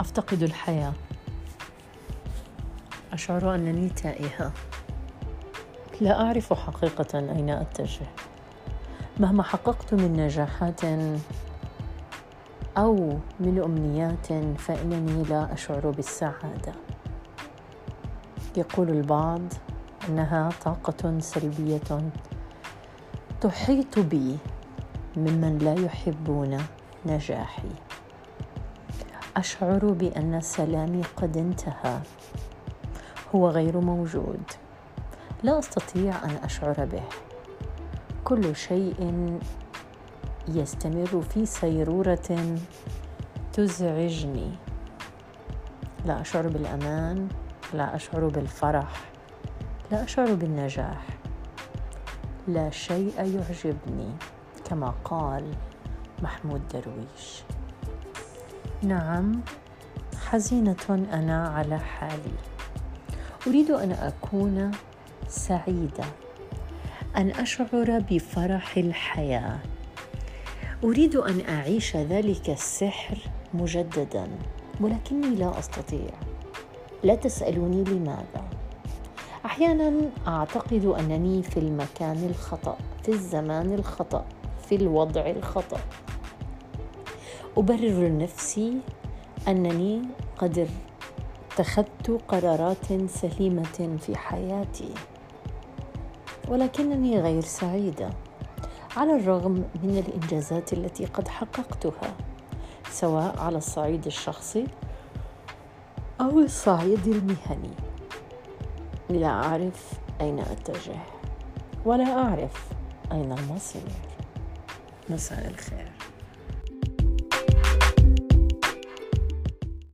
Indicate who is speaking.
Speaker 1: أفتقد الحياة. أشعر انني تائهة. لا أعرف حقيقة أين أتجه. مهما حققت من نجاحات أو من أمنيات فإنني لا أشعر بالسعادة. يقول البعض أنها طاقة سلبية تحيط بي ممن لا يحبون نجاحي. أشعر بأن سلامي قد انتهى. هو غير موجود. لا أستطيع أن أشعر به. كل شيء يستمر في سيرورة تزعجني. لا أشعر بالأمان. لا أشعر بالفرح. لا أشعر بالنجاح. لا شيء يعجبني. كما قال محمود درويش. نعم حزينة أنا على حالي. أريد أن أكون سعيدة أن أشعر بفرح الحياة. أريد أن أعيش ذلك السحر مجددا ولكني لا أستطيع. لا تسألوني لماذا. أحيانا أعتقد أنني في المكان الخطأ في الزمان الخطأ في الوضع الخطأ. أبرر لنفسي أنني قد اتخذت قرارات سليمة في حياتي ولكنني غير سعيدة. على الرغم من الإنجازات التي قد حققتها سواء على الصعيد الشخصي أو الصعيد المهني. لا أعرف أين أتجه ولا أعرف أين المصير مساء الخير.